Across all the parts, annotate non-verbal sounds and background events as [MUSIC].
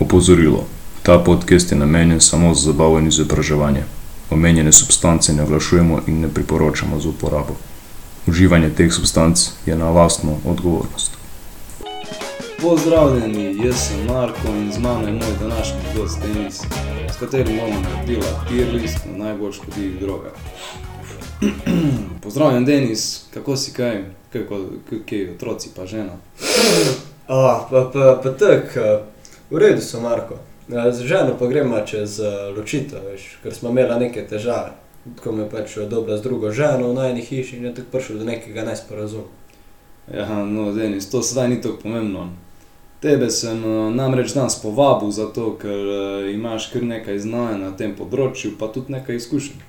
Opozorilo: Ta podcast je namenjen samo za zabavo in izobraževanje. Omenjene substance ne oglašujemo in ne priporočamo za uporabo. Uživanje teh substanc je na lastno odgovornost. Pozdravljeni, jaz sem Marko in z mano je moj današnji gost Denis, s katerim bomo naredili tier list na najbolj škodljivih drogah. [CLEARS THROAT] Pozdravljen, Denis, kako si kaj, kako, kaj otroci pa žena? A, [CLEARS THROAT] pa, pa, pa tako, v redu so, Marko. A, Z ženo pa gremo čez a, ločitev, veš, ker smo imeli neke težave. Tako me pač dobra z drugo ženo v najni hiši in je tako prišlo do nekega nesporazuma. Ja, no, Denis, to sedaj ni tako pomembno. Tebe sem eh, namreč danes povabil zato, ker eh, imaš kar nekaj znanja na tem področju, pa tudi nekaj izkušenj.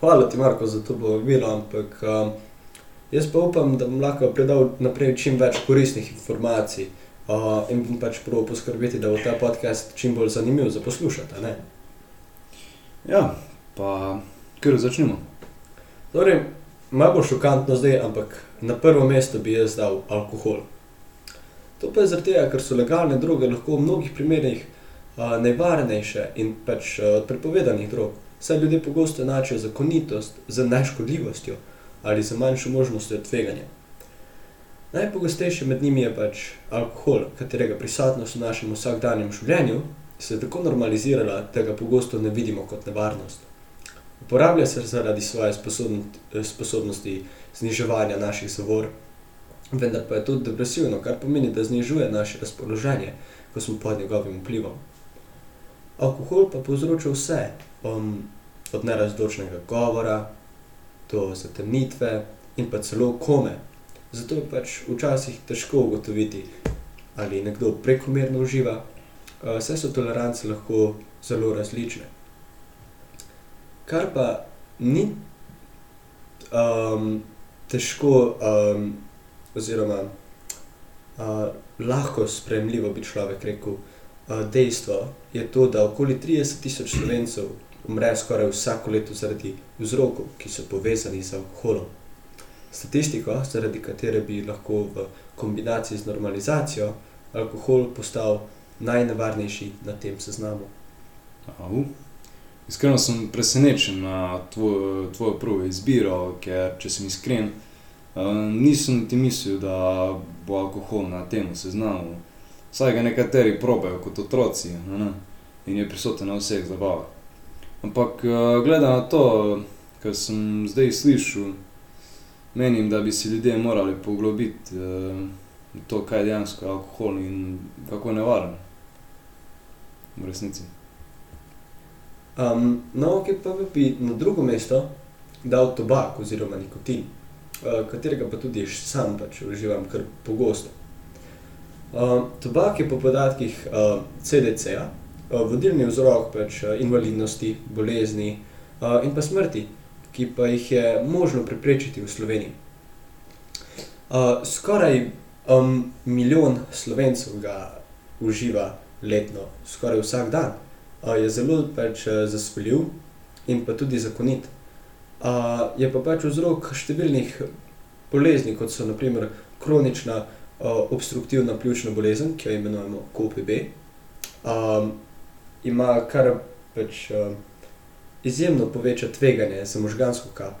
Hvala ti, Marko, za to povabilo, ampak a, jaz pa upam, da bom lahko predal naprej čim več koristnih informacij a, in pač prav poskrbeti, da bo ta podcast čim bolj zanimiv za poslušati. Ja, pa kar začnemo. Torej, malo šokantno zdaj, ampak na prvo mesto bi jaz dal alkohol. To pa je zaradi tega, ker so legalne droge lahko v mnogih primerih a, nevarnejše in pač a, od prepovedanih drog. Saj ljudje pogosto enačijo zakonitost z neškodljivostjo ali z manjšo možnostjo tveganja. Najpogostejši med njimi je pač alkohol, katerega prisotnost v našem vsakdanjem življenju se je tako normalizirala, da ga pogosto ne vidimo kot nevarnost. Uporablja se zaradi svoje sposobnosti, zniževanja naših zavor, vendar pa je tudi depresivno, kar pomeni, da znižuje naše razpoloženje, ko smo pod njegovim vplivom. Alkohol pa povzroča vse, um, od nerazločnega govora do zatemnitve in pa celo kome. Zato je pač včasih težko ugotoviti, ali nekdo prekomerno uživa, saj so tolerance lahko zelo različne. Kar pa ni um, težko um, oziroma uh, lahko sprejemljivo, bi človek rekel, uh, dejstvo je to, da okoli 30 tisoč slovencev umre skoraj vsako leto zaradi vzrokov, ki so povezani z alkoholom. Statistiko, zaradi katere bi lahko v kombinaciji z normalizacijo alkohol postal najnevarnejši na tem seznamu. Au. Iskreno sem presenečen na tvojo, tvojo prvo izbiro, ker če sem iskren, eh, nisem ti mislil, da bo alkohol na tem seznamu. Saj ga nekateri probajo kot otroci ne, in je prisoten na vseh zabavah. Ampak eh, glede na to, kar sem zdaj slišal, menim, da bi si ljudje morali poglobiti eh, v to, kaj je dejansko alkohol in kako je nevaren. V resnici. Um, no, ok, pa bi na drugo mesto dal tobak oziroma nikotin, uh, katerega pa tudi sam pač uživam kar pogosto. Uh, tobak je po podatkih uh, CDC-ja uh, vodilni vzrok pač, uh, invalidnosti, bolezni uh, in pa smrti, ki pa jih je možno preprečiti v Sloveniji. Uh, skoraj um, milijon slovencev ga uživa letno, skoraj vsak dan. Uh, je zelo pač uh, zasvoljiv in pa tudi zakonit. Uh, je pa pač vzrok številnih bolezni, kot so naprimer kronična uh, obstruktivna pljučna bolezen, ki jo imenujemo KOPB. Um, ima kar pač uh, izjemno poveča tveganje za možgansko kap.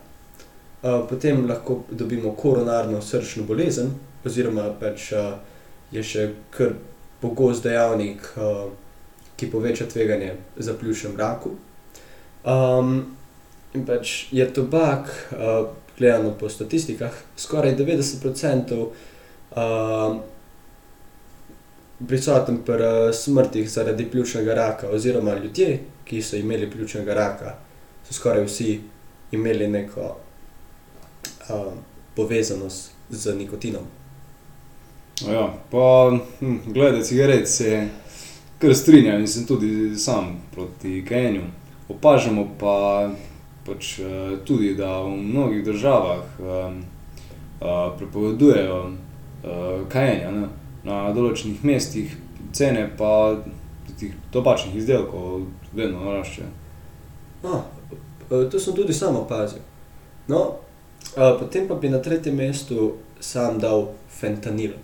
Potem lahko dobimo koronarno srčno bolezen, oziroma pač je še kar pogost dejavnik, ki poveča tveganje za pljučnem raku. In pač je tobak, gledano po statistikah, skoraj 90% uh, prisoten pri smrtih zaradi pljučnega raka, oziroma ljudje, ki so imeli pljučnega raka, so skoraj vsi imeli neko uh, povezanost z nikotinom. Ja, pa hm, glede cigaret se kar strinjam in sem tudi sam proti kajenju. Opažamo pa pač eh, tudi, da v mnogih državah um, uh, prepovedujejo uh, kajenje na določenih mestih, cene pa teh tobačnih izdelkov vedno naraščajo. No, eh, to sem tudi sam opazil. No, uh, potem pa bi na tretjem mestu sam dal fentanil.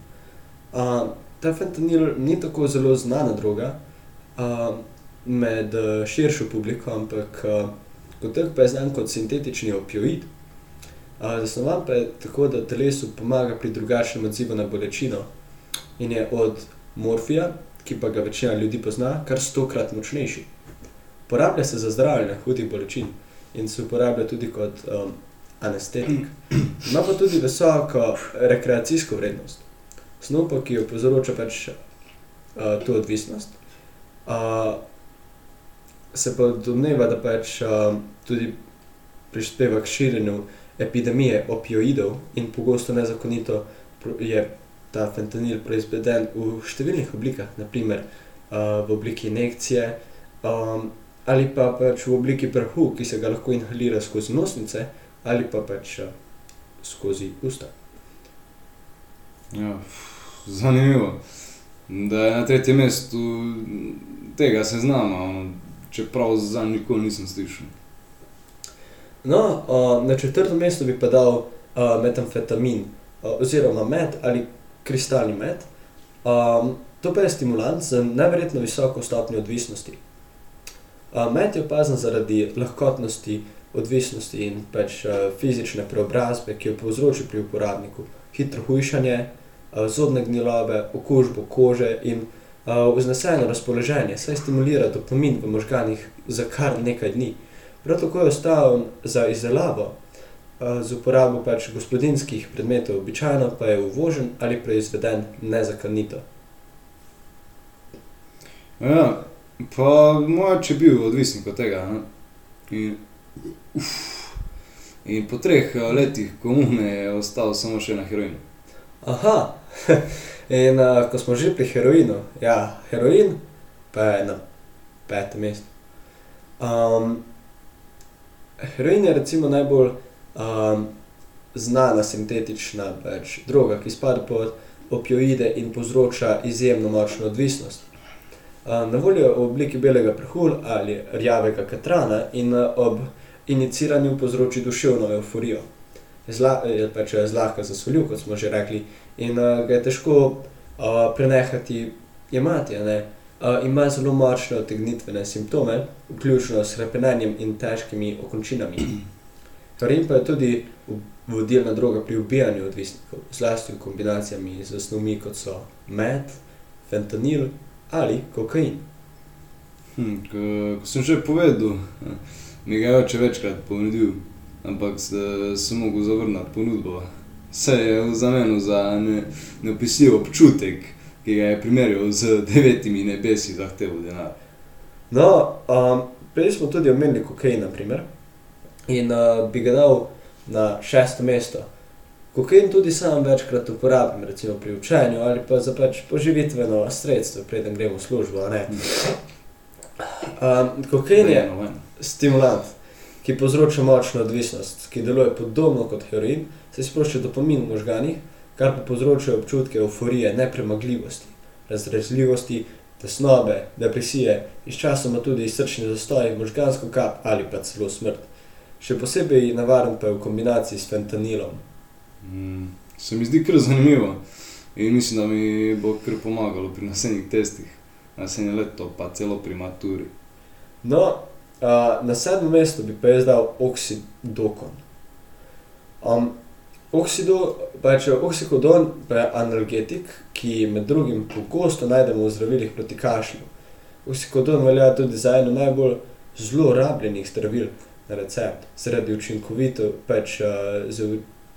Ta fentanil ni tako zelo znana droga, med uh, širšo publiko, ampak kot tak pa je znan kot sintetični opioid. Zasnovan pa je tako, da telesu pomaga pri drugačnem odzivu na bolečino in je od morfija, ki pa ga večina ljudi pozna, kar stokrat močnejši. Porablja se za zdravljenje hudih bolečin in se uporablja tudi kot um, anestetik. Ima pa tudi visoko rekreacijsko vrednost. Snov ki jo povzroča pač uh, to odvisnost. Uh, se pa domneva, da pač uh, tudi prispeva k širjenju epidemije opioidov in pogosto nezakonito je ta fentanil proizveden v številnih oblikah, naprimer uh, v obliki injekcije um, ali pa pač v obliki prahu, ki se ga lahko inhalira skozi nosnice ali pa pač uh, skozi usta. Ja, zanimivo. Da je na tretjem mestu tega seznama, čeprav za nikoli nisem slišal. No, uh, na četrtem mestu bi pa dal uh, metamfetamin, uh, oziroma med ali kristalni med. Um, to pa je stimulant z neverjetno visoko stopnjo odvisnosti. Uh, med je opazen zaradi lahkotnosti, odvisnosti in pač uh, fizične preobrazbe, ki jo povzroči pri uporabniku, hitro hujšanje, uh, zobne gnilobe, okužbo kože in uh, vzneseno razpoloženje, saj stimulira dopamin v možganih za kar nekaj dni. Prav tako je ostal za izdelavo z uporabo pač gospodinjskih predmetov, običajno pa je uvožen ali proizveden nezakonito. Ja, pa moj oče je bil odvisnik od tega. Ne? In, uf, in po treh letih komune je ostal samo še na heroinu. Aha, [LAUGHS] in uh, ko smo že pri heroinu, ja, heroin pa je na petem mestu. Um, heroin je recimo najbolj um, znana sintetična pač, droga, ki spada pod opioide in povzroča izjemno močno odvisnost. Um, na voljo je v obliki belega prahu ali rjavega katrana in ob iniciranju povzroči duševno euforijo. Zla, je pač zlahka zasvoljiv, kot smo že rekli, in uh, ga je težko uh, prenehati jemati. Uh, ima zelo močne otegnitvene simptome, vključno s hrepenenjem in težkimi okončinami. Heroin pa je tudi vodilna droga pri ubijanju odvisnikov, zlasti v kombinacijami z snovmi kot so med, fentanil ali kokain. Hm, ko, ko sem že povedal, mi ga je oče večkrat ponudil, ampak sem mogel zavrniti ponudbo. Vse je v zameno za ne, neopisljiv občutek, ki ga je primerjal z devetimi nebesi zahteval denar. No, um, prej smo tudi omenili kokain, na primer in uh, bi ga dal na šesto mesto. Kokain tudi sam večkrat uporabim, recimo pri učenju ali pa za pač poživitveno sredstvo, preden gremo v službo. Um, kokain je stimulant, ki povzroča močno odvisnost, ki deluje podobno kot heroin, se sprošča dopamin v možganih, kar pa povzroča občutke euforije, nepremagljivosti, razrezljivosti, tesnobe, depresije, izčasoma tudi srčni zastoj, možgansko kap ali pa celo smrt. Še posebej navaren pa je v kombinaciji s fentanilom. Mm, se mi zdi kar zanimivo in mislim, da mi bo kar pomagalo pri naslednjih testih, naslednje leto, pa celo pri maturi. No, uh, na sedmem mestu bi pa jaz dal oksidokon. Um, oksido, pač oksikodon pa je analgetik, ki med drugim pogosto najdemo v zdravilih proti kašlju. Oksikodon velja tudi za eno najbolj zlorabljenih zdravil na recept, zaradi učinkovito, pač uh,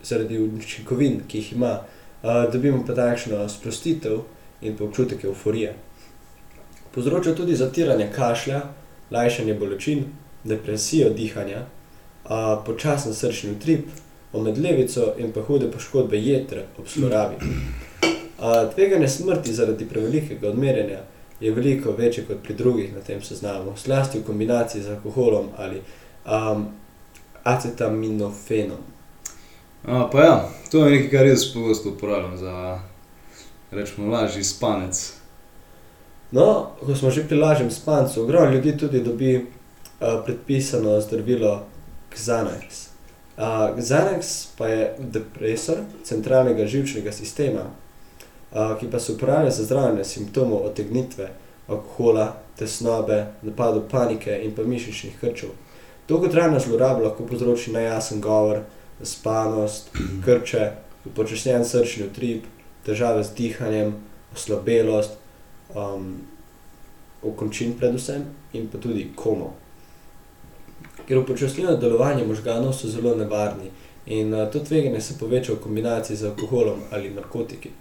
zaradi učinkovin, ki jih ima, uh, dobimo pa takšno sprostitev in pa občutek euforije. Povzroča tudi zatiranje kašlja, lajšanje bolečin, depresijo dihanja, uh, počasen srčni utrip, omedlevico in pa hude poškodbe jetra ob zlorabi. Uh, tveganje smrti zaradi prevelikega odmerjanja je veliko večje kot pri drugih na tem seznamu, zlasti v kombinaciji z alkoholom ali um, acetaminofenom. A, pa ja, to je nekaj, kar jaz pogosto uporabljam za, rečemo, lažji spanec. No, ko smo že pri lažjem spancu, ogromno ljudi tudi dobi uh, predpisano zdravilo Xanax. Uh, Xanax pa je depresor centralnega živčnega sistema, uh, ki pa se uporablja za zdravljenje simptomov otegnitve, alkohola, tesnobe, napadov panike in pa mišičnih krčev. Dolgotrajna zloraba lahko povzroči nejasen govor, zaspanost, [CLEARS THROAT] krče, upočasnjen srčni utrip, težave z dihanjem, oslabelost, um, okončin predvsem in pa tudi komo. Ker upočasnjuje delovanje možganov, so zelo nevarni in uh, to tveganje se poveča v kombinaciji z alkoholom ali narkotiki.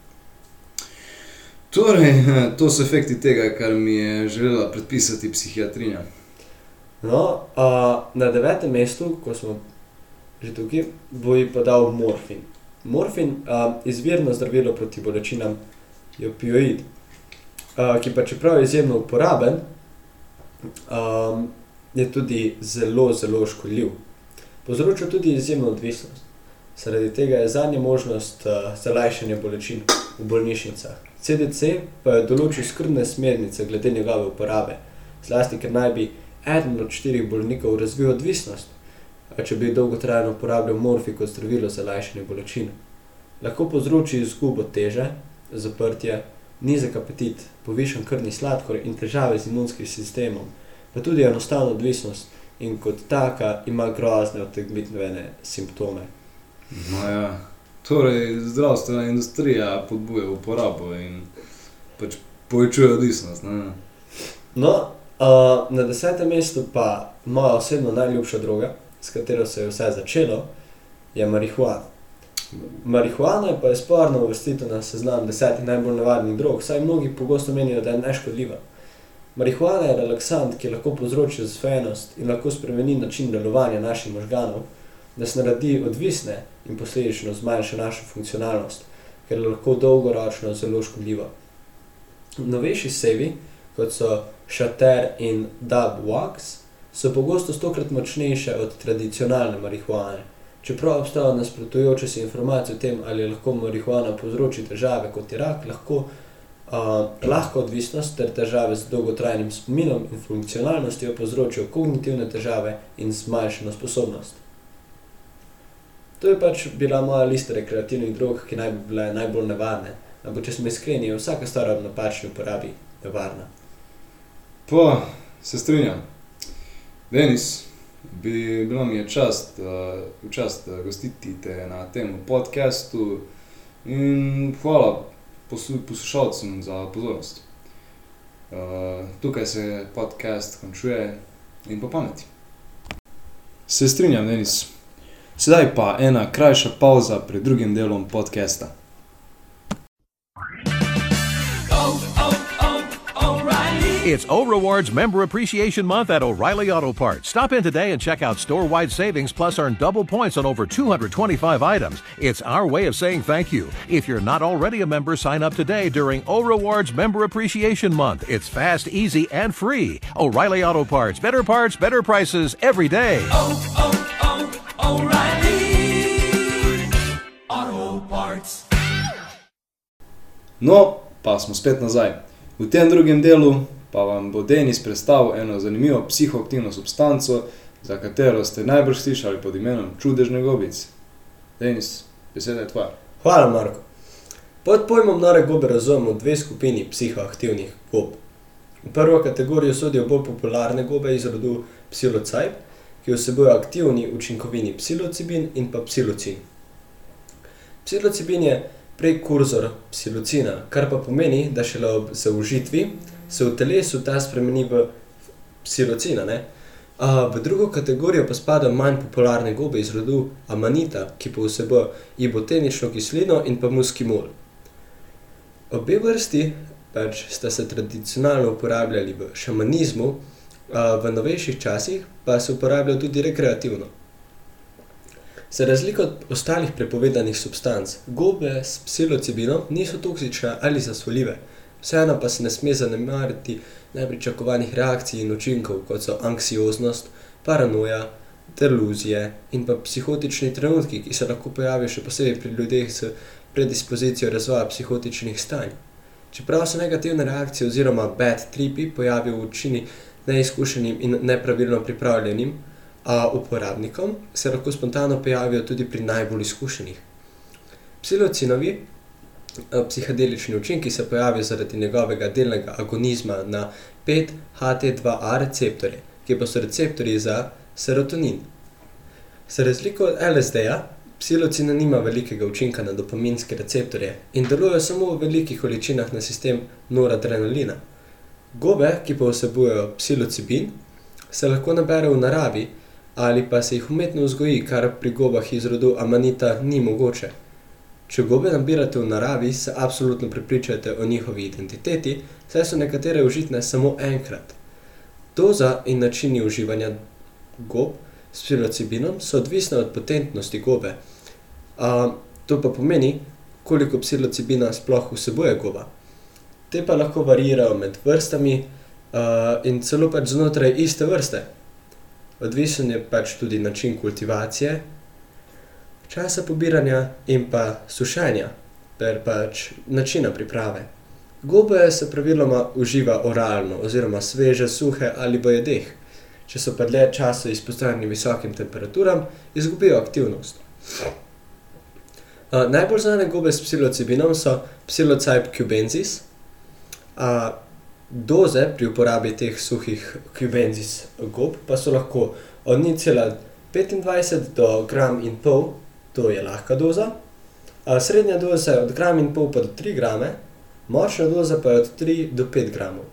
Torej, to so efekti tega, kar mi je želela predpisati psihiatrinja. No, uh, na devetem mestu, ko smo že tukaj, bo ji pa dal morfin. Morfin uh, je izvirno zdravilo proti bolečinam, je opioid, uh, ki pa čeprav je izjemno uporaben, um, je tudi zelo, zelo škodljiv. Povzroča tudi izjemno odvisnost. Zaradi tega je zadnja možnost uh, za lajšanje bolečin v bolnišnicah. CDC pa je določil skrbne smernice glede njegove uporabe, zlasti ker naj bi eden od štirih bolnikov razvil odvisnost, če bi dolgotrajno uporabljal morfi kot zdravilo za lajšanje bolečin. Lahko povzroči izgubo teže, zaprtje, nizek apetit, povišen krvni sladkor in težave z imunskim sistemom, pa tudi enostavno odvisnost in kot taka ima grozne otegmitvene simptome. No ja, torej zdravstvena industrija podbuja uporabo in pač povečuje odvisnost. Ne? No, uh, na desetem mestu pa moja osebno najljubša droga, s katero se je vse začelo, je marihuana. Marihuana je pa sporno uvrstitev na seznam desetih najbolj nevarnih drog, saj mnogi pogosto menijo, da je neškodljiva. Marihuana je relaksant, ki lahko povzroči zasvojenost in lahko spremeni način delovanja naših možganov, da se naredi odvisne in posledično zmanjša našo funkcionalnost, ker je lahko dolgoročno zelo škodljiva. Novejši sevi, kot so šater in dub wax, so pogosto stokrat močnejše od tradicionalne marihuane. Čeprav obstajajo nasprotujoče se informacije o tem, ali lahko marihuana povzroči težave kot je rak, lahko, uh, lahko odvisnost ter težave z dolgotrajnim spominom in funkcionalnostjo povzročijo kognitivne težave in zmanjšano sposobnost. To je pač bila moja lista rekreativnih drog, ki naj bi bile najbolj nevarne. Ampak, če smo iskreni, je vsaka stvar ob napačni uporabi nevarna. Pa se strinjam. Denis, bi bilo mi je čast, uh, čast uh, gostiti te na tem podkastu in hvala posu, poslušalcem za pozornost. Uh, tukaj se podcast končuje in po pameti. Se strinjam, Denis. Sedaj pa ena krajša pauza pred drugim delom podcasta. It's O Rewards Member Appreciation Month at O'Reilly Auto Parts. Stop in today and check out store wide savings plus earn double points on over 225 items. It's our way of saying thank you. If you're not already a member, sign up today during O Rewards Member Appreciation Month. It's fast, easy, and free. O'Reilly Auto Parts. Better parts, better prices every day. No, pa smo spet nazaj. V tem drugem delu pa vam bo Denis predstavil eno zanimivo psihoaktivno substanco, za katero ste najbrž slišali pod imenom čudežne gobice. Denis, beseda je tvoja. Hvala, Marko. Pod pojmom nore gobe razumemo dve skupini psihoaktivnih gob. V prvo kategorijo sodijo bolj popularne gobe iz rodu psilocajb, ki vsebujejo aktivni učinkovini psilocibin in pa psilocin. Psilocibin je prekurzor psilocina, kar pa pomeni, da šele ob zaužitvi se v telesu ta spremeni v psilocina. Ne? A, v drugo kategorijo pa spadajo manj popularne gobe iz rodu amanita, ki pa vsebujejo ibotenično kislino in pa muskimol. Obe vrsti pač sta se tradicionalno uporabljali v šamanizmu, a v novejših časih pa se uporabljajo tudi rekreativno. Za razliko od ostalih prepovedanih substanc, gobe s psilocibinom niso toksične ali zasvoljive, vseeno pa se ne sme zanemariti nepričakovanih reakcij in učinkov, kot so anksioznost, paranoja, deluzije in pa psihotični trenutki, ki se lahko pojavijo še posebej pri ljudeh s predispozicijo razvoja psihotičnih stanj. Čeprav se negativne reakcije oziroma bad tripi pojavijo v učini neizkušenim in nepravilno pripravljenim, a uporabnikom se lahko spontano pojavijo tudi pri najbolj izkušenih. Psilocinovi psihedelični učinki se pojavijo zaradi njegovega delnega agonizma na 5-HT2A receptorje, ki pa so receptorji za serotonin. Za razliko od LSD-ja, psilocina nima velikega učinka na dopaminske receptorje in deluje samo v velikih količinah na sistem noradrenalina. Gobe, ki pa vsebujejo psilocibin, se lahko naberejo v naravi ali pa se jih umetno vzgoji, kar pri gobah iz rodu amanita ni mogoče. Če gobe nabirate v naravi, se absolutno prepričajte o njihovi identiteti, saj so nekatere užitne samo enkrat. Doza in načini uživanja gob s psilocibinom so odvisne od potentnosti gobe. Uh, to pa pomeni, koliko psilocibina sploh vsebuje goba. Te pa lahko variirajo med vrstami uh, in celo pač znotraj iste vrste. Odvisen je pač tudi način kultivacije, časa pobiranja in pa sušenja, ter pač načina priprave. Gobe se praviloma uživa oralno, oziroma sveže, suhe ali v jedeh. Če so pa dlje časa izpostavljeni visokim temperaturam, izgubijo aktivnost. Uh, najbolj znane gobe s psilocibinom so psilocybe cubensis. Doze pri uporabi teh suhih cubensis gob pa so lahko od 0,25 do gram in pol, to je lahka doza. Srednja doza je od gram in pol pa do 3 grame, močna doza pa je od 3 do 5 gramov.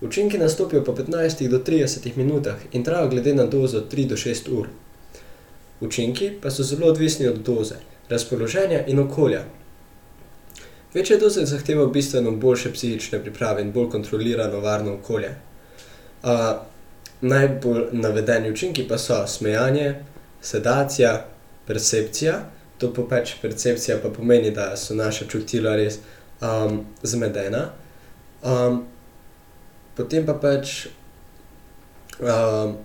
Učinki nastopijo po 15 do 30 minutah in trajajo glede na dozo 3 do 6 ur. Učinki pa so zelo odvisni od doze, razpoloženja in okolja. Večje doze zahtevajo bistveno boljše psihične priprave in bolj kontrolirano, varno okolje. Uh, najbolj navedeni učinki pa so smejanje, sedacija, percepcija. To pa pač percepcija pa pomeni, da so naša čutila res um, zmedena. Um, potem pa pač um,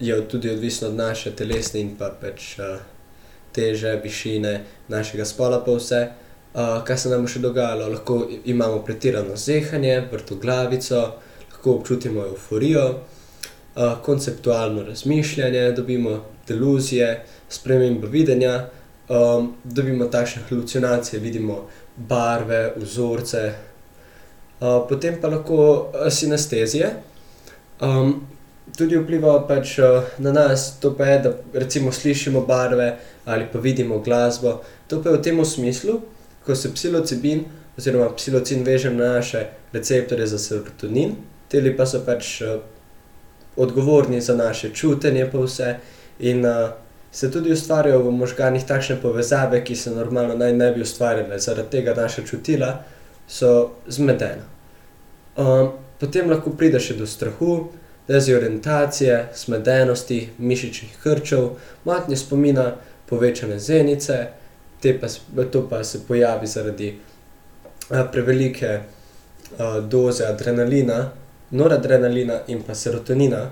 je tudi odvisno od naše telesne in pa pač uh, teže, višine našega spola, pa vse, uh, kar se nam še dogajalo. Lahko imamo pretirano zehanje, vrtoglavico, lahko občutimo euforijo, konceptualno razmišljanje, dobimo deluzije, spremembo videnja, um, dobimo takšne halucinacije, vidimo barve, vzorce, uh, potem pa lahko sinestezije. Um, tudi vpliva pač uh, na nas, to pa je, da recimo slišimo barve ali pa vidimo glasbo. To pa je v tem smislu, ko se psilocibin oziroma psilocin veže na naše receptorje za serotonin, ti pa so pač uh, odgovorni za naše čutenje, pa vse. In uh, se tudi ustvarjajo v možganih takšne povezave, ki se normalno naj ne bi ustvarjale, zaradi tega naša čutila so zmedena. Um, potem lahko pride še do strahu, dezorientacije, zmedenosti, mišičnih krčev, motnje spomina, povečane zenice, pa, to pa se pojavi zaradi uh, prevelike uh, doze adrenalina, noradrenalina in pa serotonina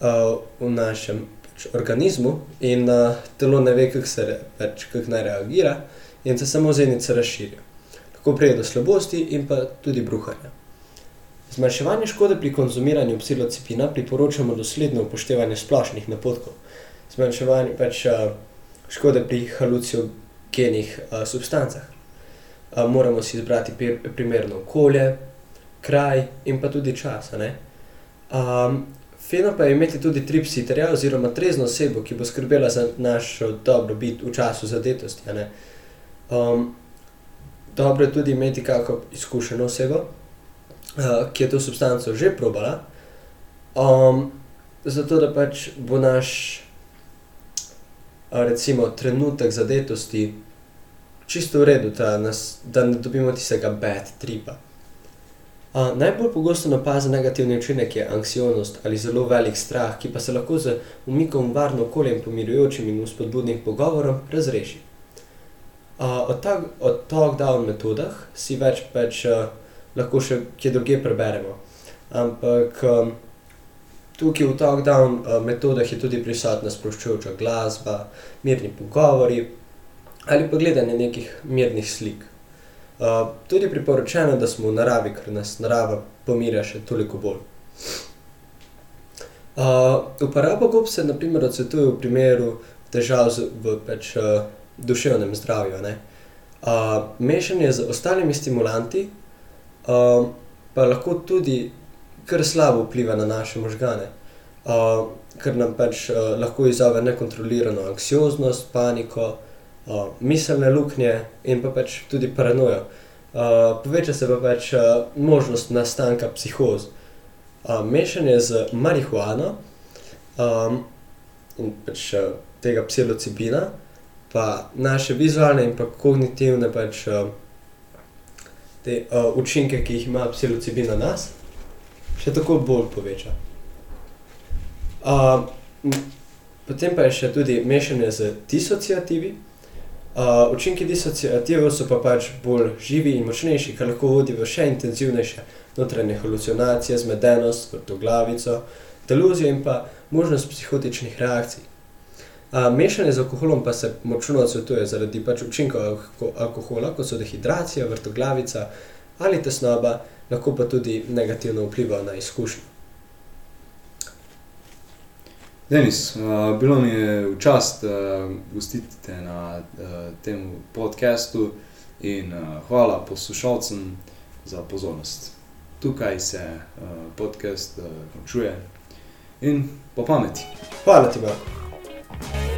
uh, v našem pač, organizmu, in uh, telo ne ve, kako se pač, kak naj reagira, in se samo zenice razširijo. Lahko pride do slabosti in pa tudi bruhanja. Zmanjševanje škode pri konzumiranju psilocipina priporočamo dosledno upoštevanje splošnih napotkov. Zmanjševanje pač uh, škode pri halucinogenih uh, substancah. Uh, moramo si izbrati primerno okolje, kraj in pa tudi čas. Um, Fino pa je imeti tudi tripsiterja oziroma trezno osebo, ki bo skrbela za našo dobrobit v času zadetosti. Um, dobro je tudi imeti kako izkušeno osebo, uh, ki je to substanco že probala, um, zato da pač bo naš, recimo, trenutek zadetosti čisto v redu, nas, da ne dobimo tistega bad tripa. Uh, najbolj pogosto napazen negativni učinek je anksioznost ali zelo velik strah, ki pa se lahko z umikom varno okolje in pomirjujočim in spodbudnim pogovorom razreši. Uh, o talk-down metodah si več pač uh, lahko še kje drugje preberemo. Ampak um, tukaj v talk-down uh, metodah je tudi prisotna sproščujoča glasba, mirni pogovori ali pa gledanje nekih mirnih slik. Uh, tudi priporočeno, da smo v naravi, ker nas narava pomirja še toliko bolj. Uh, uporaba gob se naprimer odsvetuje v primeru težav z, v pač, uh, duševnem zdravju. Uh, mešanje z ostalimi stimulanti uh, pa lahko tudi kar slabo vpliva na naše možgane, uh, ker nam pač uh, lahko izzove nekontrolirano anksioznost, paniko, uh, miselne luknje in pa pač tudi paranojo. Uh, poveča se pa pač uh, možnost nastanka psihoz. Uh, mešanje z marihuano um, in pač uh, tega psilocibina, pa naše vizualne in pa kognitivne pač, uh, te, uh, učinke, ki jih ima psilocibin na nas, še tako bolj poveča. Uh, potem pa je še tudi mešanje z disociativi. Uh, učinki disociativov so pa pač bolj živi in močnejši, kar lahko vodi v še intenzivnejše notranje halucinacije, zmedenost, vrtoglavico, deluzijo in pa možnost psihotičnih reakcij. Uh, mešanje z alkoholom pa se močno odsvetuje zaradi pač učinkov alkohola, kot so dehidracija, vrtoglavica ali tesnoba, lahko pa tudi negativno vpliva na izkušnjo. Denis, uh, bilo mi je v čast uh, gostiti te na uh, tem podkastu in uh, hvala poslušalcem za pozornost. Tukaj se uh, podcast uh, končuje in po pameti. Hvala ti, Marko.